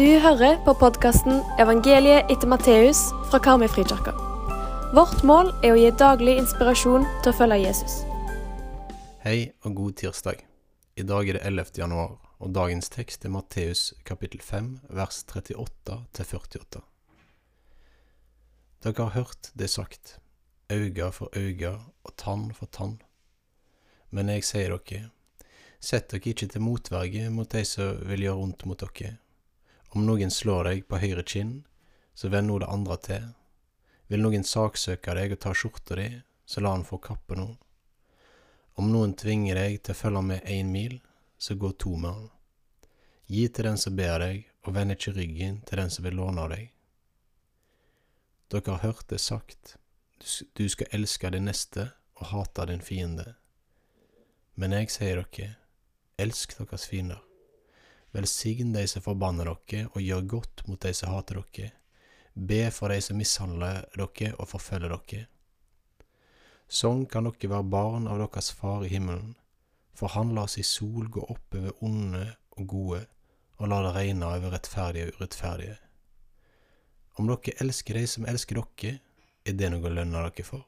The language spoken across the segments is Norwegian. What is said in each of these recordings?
Du hører på podkasten 'Evangeliet etter Matteus' fra Karmøyfrikirka. Vårt mål er å gi daglig inspirasjon til å følge Jesus. Hei og god tirsdag. I dag er det 11. januar, og dagens tekst er Matteus kapittel 5, vers 38 til 48. Dere har hørt det sagt, øyne for øyne og tann for tann. Men jeg sier dere, sett dere ikke til motverge mot de som vil gjøre vondt mot dere. Om noen slår deg på høyre kinn, så vend nå det andre til. Vil noen saksøke deg og ta skjorta di, så la han få kappe nå. Om noen tvinger deg til å følge med én mil, så gå to med han. Gi til den som ber deg, og vend ikke ryggen til den som vil låne av deg. Dere har hørt det sagt, du skal elske din neste og hate din fiende. Men jeg sier dere, elsk deres fiender. Velsign de som forbanner dere, og gjør godt mot de som hater dere. Be for de som mishandler dere og forfølger dere. Sånn kan dere være barn av deres Far i himmelen, for Han lar sin sol gå opp over onde og gode, og lar det regne over rettferdige og urettferdige. Om dere elsker de som elsker dere, er det noe å lønne dere for?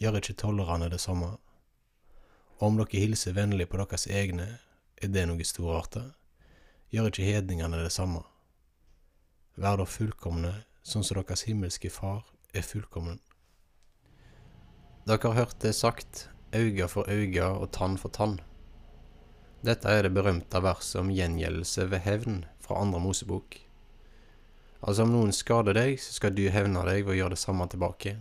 Gjør ikke tollerne det samme? Og om dere hilser vennlig på deres egne, er det noe storartet? Gjør ikke hedningene det samme? Vær da fullkomne, sånn som deres himmelske Far er fullkommen. Dere har hørt det sagt, øyne for øyne og tann for tann. Dette er det berømte verset om gjengjeldelse ved hevn fra andre Mosebok. Altså om noen skader deg, så skal du hevne deg ved å gjøre det samme tilbake.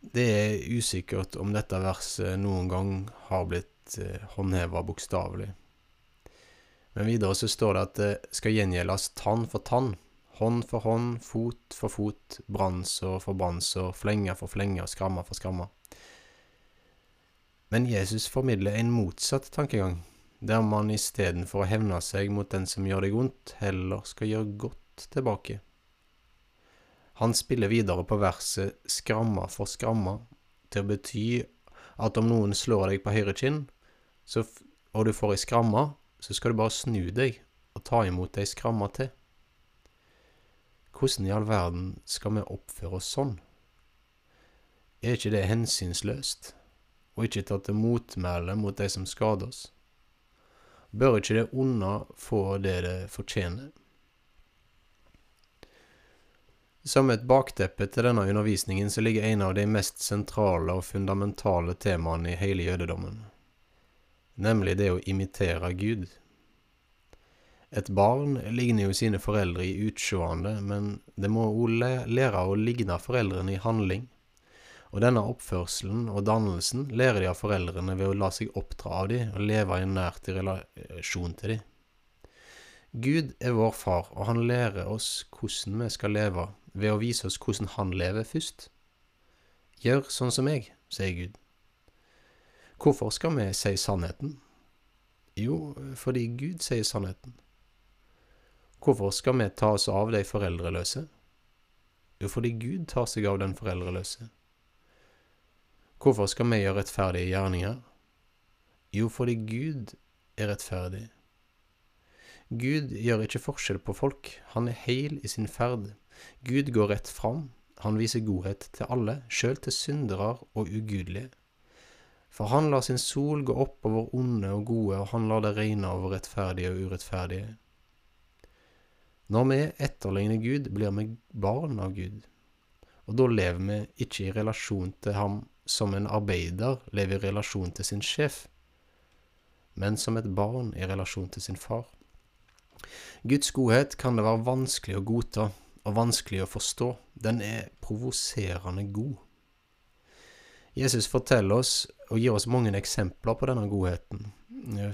Det er usikkert om dette verset noen gang har blitt håndheva bokstavelig. Men videre så står det at det skal gjengjeldes tann for tann, hånd for hånd, fot for fot, brannsår for brannsår, flenger for flenger, skrammer for skrammer. Men Jesus formidler en motsatt tankegang, der man istedenfor å hevne seg mot den som gjør deg vondt, heller skal gjøre godt tilbake. Han spiller videre på verset skramma for skramma, til å bety at om noen slår deg på høyre kinn, og du får ei skramme, så skal du bare snu deg og ta imot ei skramme til. Hvordan i all verden skal vi oppføre oss sånn? Er ikke det hensynsløst, og ikke tatt til motmæle mot de som skader oss? Bør ikke det onde få det det fortjener? Som et bakteppe til denne undervisningen så ligger en av de mest sentrale og fundamentale temaene i hele jødedommen, nemlig det å imitere Gud. Et barn ligner jo sine foreldre i utsjående, men det må òg lære å ligne foreldrene i handling, og denne oppførselen og dannelsen lærer de av foreldrene ved å la seg oppdra av dem og leve i en nært relasjon til dem. Gud er vår far, og han lærer oss hvordan vi skal leve, ved å vise oss hvordan han lever først. Gjør sånn som meg, sier Gud. Hvorfor skal vi si sannheten? Jo, fordi Gud sier sannheten. Hvorfor skal vi ta oss av de foreldreløse? Jo, fordi Gud tar seg av den foreldreløse. Hvorfor skal vi gjøre rettferdige gjerninger? Jo, fordi Gud er rettferdig. Gud gjør ikke forskjell på folk, han er heil i sin ferd. Gud går rett fram, han viser godhet til alle, sjøl til syndere og ugudelige. For han lar sin sol gå opp over onde og gode, og han lar det regne over rettferdige og urettferdige. Når vi etterligner Gud, blir vi barn av Gud, og da lever vi ikke i relasjon til ham som en arbeider lever i relasjon til sin sjef, men som et barn i relasjon til sin far. Guds godhet kan det være vanskelig å godta og vanskelig å forstå. Den er provoserende god. Jesus forteller oss og gir oss mange eksempler på denne godheten,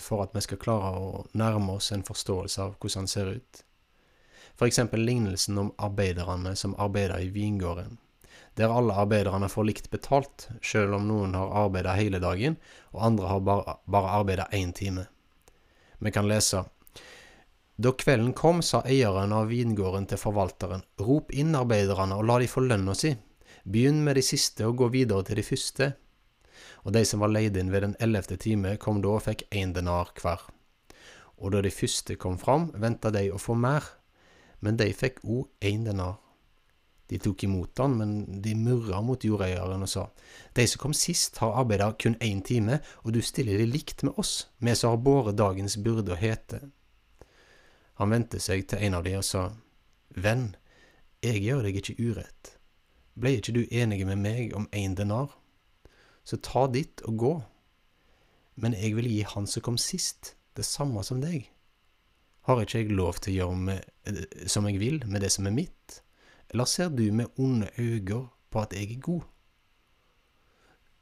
for at vi skal klare å nærme oss en forståelse av hvordan han ser ut. Eksempel lignelsen om arbeiderne som arbeider i vingården, der alle arbeiderne får likt betalt, selv om noen har arbeidet hele dagen, og andre har bare, bare arbeidet én time. Vi kan lese da kvelden kom, sa eieren av vingården til forvalteren, rop inn arbeiderne og la de få lønna si, begynn med de siste og gå videre til de første. Og de som var leid inn ved den ellevte time, kom da og fikk én denar hver. Og da de første kom fram, venta de å få mer, men de fikk òg én denar. De tok imot han, men de murra mot jordeieren og sa, De som kom sist, har arbeida kun én time, og du stiller de likt med oss, vi som har båret dagens byrde og hete. Han vendte seg til en av de og sa, Venn, jeg gjør deg ikke urett. Ble ikke du enige med meg om én denar? Så ta ditt og gå. Men jeg vil gi han som kom sist, det samme som deg. Har ikke jeg lov til å gjøre med, eh, som jeg vil med det som er mitt? Eller ser du med onde øyne på at jeg er god?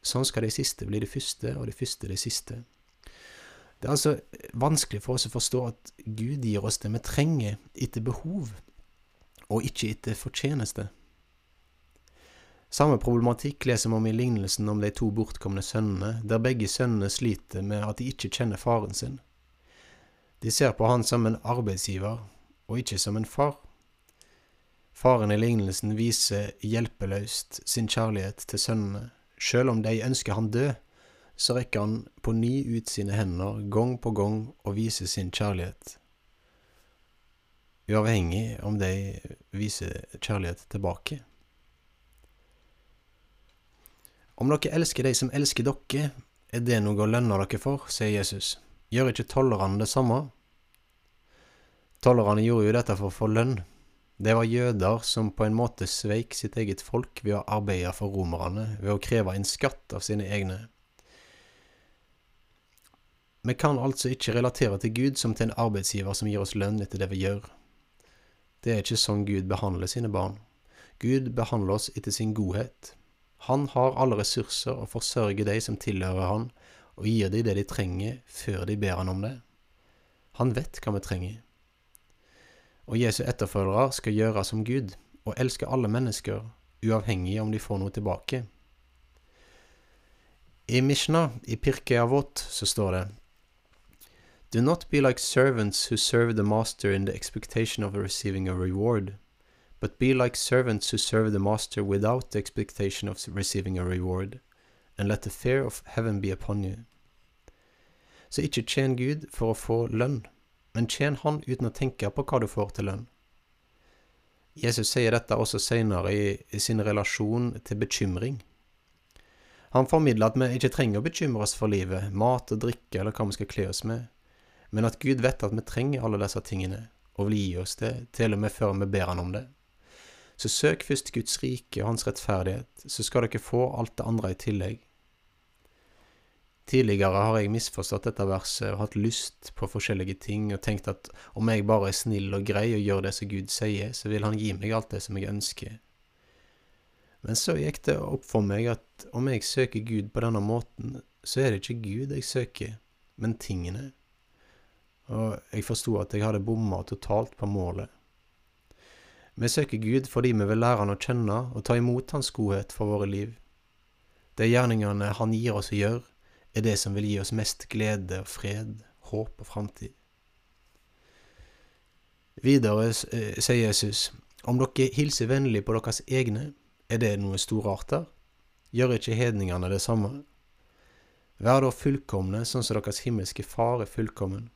Sånn skal de siste bli de første, og de første de siste. Det er altså vanskelig for oss å forstå at Gud gir oss det vi trenger etter behov, og ikke etter fortjeneste. Samme problematikk leser vi om i lignelsen om de to bortkomne sønnene, der begge sønnene sliter med at de ikke kjenner faren sin. De ser på han som en arbeidsgiver, og ikke som en far. Faren i lignelsen viser hjelpeløst sin kjærlighet til sønnene. Sjøl om de ønsker han død, så rekker han på ny ut sine hender gang på gang og viser sin kjærlighet. Uavhengig om de viser kjærlighet tilbake. Om dere elsker de som elsker dere, er det noe å lønne dere for, sier Jesus. Gjør ikke tollerne det samme? Tollerne gjorde jo dette for å få lønn. Det var jøder som på en måte sveik sitt eget folk ved å arbeide for romerne, ved å kreve en skatt av sine egne. Vi kan altså ikke relatere til Gud som til en arbeidsgiver som gir oss lønn etter det vi gjør. Det er ikke sånn Gud behandler sine barn. Gud behandler oss etter sin godhet. Han har alle ressurser og forsørger de som tilhører han, og gir de det de trenger før de ber han om det. Han vet hva vi trenger og Jesu etterfølgere skal gjøre som Gud og elske alle mennesker, uavhengig om de får noe tilbake. I Mishna, i Pirkei Avot, så står det Do not be like servants who serve the master in the expectation of receiving a reward, but be like servants who serve the master without the expectation of receiving a reward, and let the fear of heaven be upon you. Så ikke tjen Gud for å få lønn, men tjen Han uten å tenke på hva du får til lønn. Jesus sier dette også senere i, i sin relasjon til bekymring. Han formidler at vi ikke trenger å bekymre oss for livet, mat og drikke eller hva vi skal kle oss med, men at Gud vet at vi trenger alle disse tingene, og vil gi oss det, til og med før vi ber Han om det. Så søk først Guds rike og Hans rettferdighet, så skal dere få alt det andre i tillegg. Tidligere har jeg misforstått dette verset og hatt lyst på forskjellige ting og tenkt at om jeg bare er snill og grei og gjør det som Gud sier, så vil Han gi meg alt det som jeg ønsker. Men så gikk det opp for meg at om jeg søker Gud på denne måten, så er det ikke Gud jeg søker, men tingene. Og jeg forsto at jeg hadde bomma totalt på målet. Vi søker Gud fordi vi vil lære Han å kjenne og ta imot Hans godhet for våre liv. De gjerningene Han gir oss å gjøre, er det som vil gi oss mest glede og fred, håp og framtid. Videre eh, sier Jesus, om dere hilser vennlig på deres egne, er det noe storarter? Gjør ikke hedningene det samme? Vær da fullkomne, sånn som deres himmelske Far er fullkommen.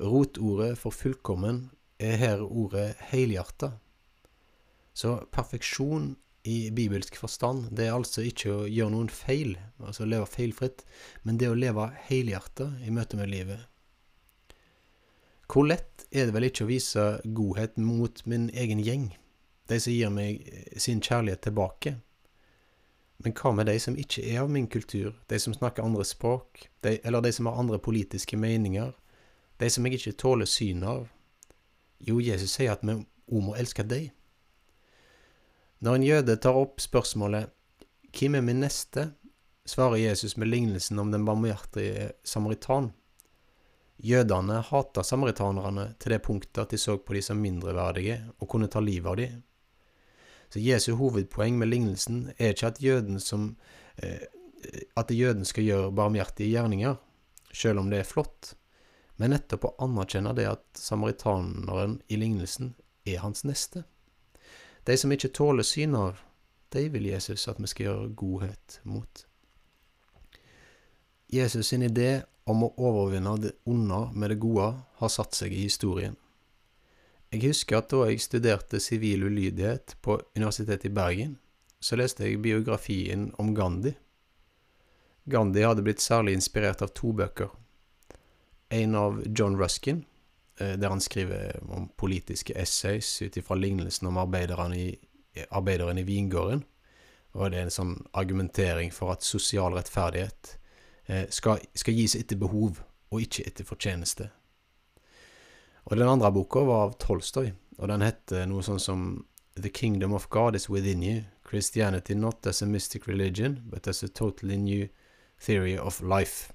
Rotordet for fullkommen er her ordet helhjerta. Så perfeksjon i bibelsk forstand, det er altså ikke å gjøre noen feil, altså leve feilfritt, men det å leve helhjerta i møte med livet. Hvor lett er det vel ikke å vise godhet mot min egen gjeng, de som gir meg sin kjærlighet tilbake? Men hva med de som ikke er av min kultur, de som snakker andre språk, de, eller de som har andre politiske meninger, de som jeg ikke tåler synet av? Jo, Jesus sier at vi òg må elske dem. Når en jøde tar opp spørsmålet Hvem er min neste? svarer Jesus med lignelsen om den barmhjertige samaritan. Jødene hata samaritanerne til det punktet at de så på de som mindreverdige og kunne ta livet av dem. Så Jesu hovedpoeng med lignelsen er ikke at jøden, som, eh, at jøden skal gjøre barmhjertige gjerninger, selv om det er flott, men nettopp å anerkjenne det at samaritaneren i lignelsen er hans neste. De som ikke tåler syn av, de vil Jesus at vi skal gjøre godhet mot. Jesus sin idé om å overvinne det onde med det gode har satt seg i historien. Jeg husker at da jeg studerte sivil ulydighet på Universitetet i Bergen, så leste jeg biografien om Gandhi. Gandhi hadde blitt særlig inspirert av to bøker. En av John Ruskin, eh, der han skriver om politiske essays ut ifra lignelsen om arbeideren i, arbeideren i vingården. Og det er en sånn argumentering for at sosial rettferdighet eh, skal, skal gis etter behov, og ikke etter fortjeneste. Og den andre boka var av Tolstoy, og den heter noe sånn som The Kingdom of God is within you. Christianity not as a mystic religion, but as a totally new theory of life.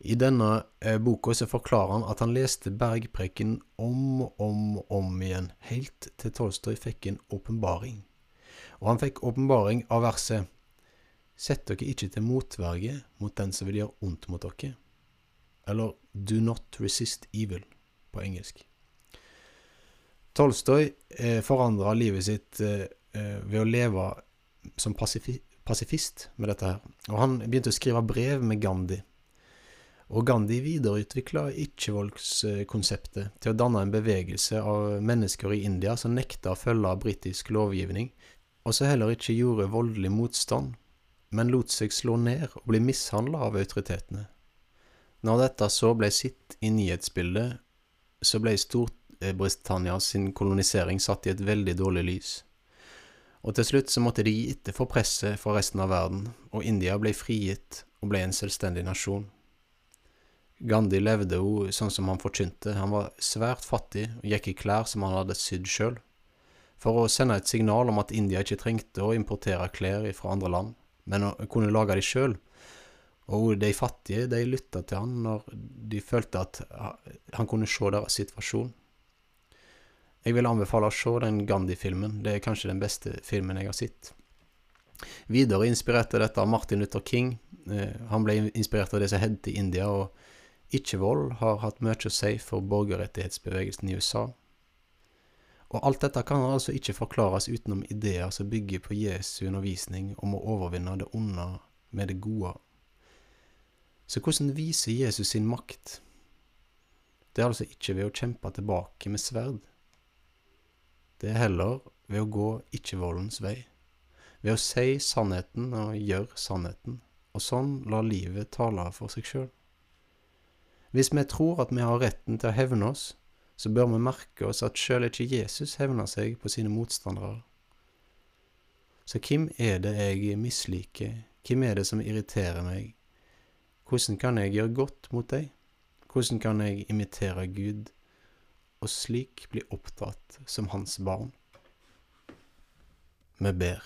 I denne eh, boka så forklarer han at han leste bergpreken om og om om igjen, helt til Tolstoy fikk en åpenbaring. Og han fikk åpenbaring av verset Sett dere ikke til motverge mot den som vil gjøre ondt mot dere. Eller Do not resist evil på engelsk. Tolstoy eh, forandra livet sitt eh, eh, ved å leve som pasifist med dette her. Og han begynte å skrive brev med Gandhi. Og Gandhi videreutvikla ikke-voldskonseptet til å danne en bevegelse av mennesker i India som nekta å følge britisk lovgivning, og som heller ikke gjorde voldelig motstand, men lot seg slå ned og bli mishandla av autoritetene. Når dette så ble sitt i nyhetsbildet, så ble Storbritannia sin kolonisering satt i et veldig dårlig lys. Og til slutt så måtte de gi etter for presset fra resten av verden, og India ble frigitt og ble en selvstendig nasjon. Gandhi levde jo sånn som han forkynte, han var svært fattig og gikk i klær som han hadde sydd sjøl, for å sende et signal om at India ikke trengte å importere klær fra andre land, men å kunne lage de sjøl, og de fattige de lytta til han når de følte at han kunne se deres situasjon. Jeg vil anbefale å se den Gandhi-filmen. Det er kanskje den beste filmen jeg har sett. Videre inspirerte dette Martin Luther King. Eh, han ble inspirert av det som hendte i India, og ikke-vold har hatt mye å si for borgerrettighetsbevegelsen i USA. Og alt dette kan altså ikke forklares utenom ideer som bygger på Jesu undervisning om å overvinne det onde med det gode så hvordan viser Jesus sin makt? Det er altså ikke ved å kjempe tilbake med sverd. Det er heller ved å gå ikke-voldens vei. Ved å si sannheten og gjøre sannheten, og sånn la livet tale for seg sjøl. Hvis vi tror at vi har retten til å hevne oss, så bør vi merke oss at sjøl ikke Jesus hevner seg på sine motstandere. Så hvem er det jeg misliker, hvem er det som irriterer meg, hvordan kan jeg gjøre godt mot deg? Hvordan kan jeg imitere Gud, og slik bli opptatt som hans barn? Vi ber.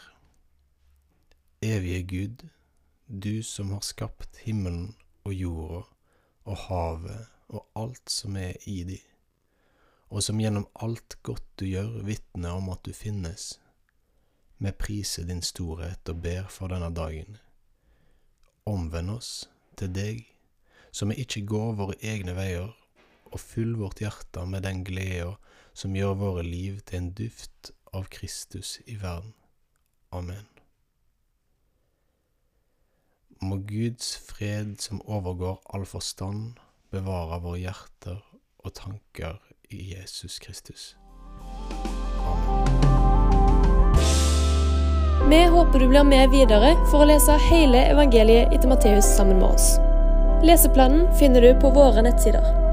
Evige Gud, du som har skapt himmelen og jorda og havet og alt som er i de, og som gjennom alt godt du gjør, vitner om at du finnes. Vi priser din storhet og ber for denne dagen. Omvend oss til deg, så vi ikke går våre egne veier, og fyll vårt hjerte med den gleda som gjør våre liv til en duft av Kristus i verden. Amen. Må Guds fred som overgår all forstand, bevare våre hjerter og tanker i Jesus Kristus. Vi håper du blir med videre for å lese hele evangeliet etter Matteus sammen med oss. Leseplanen finner du på våre nettsider.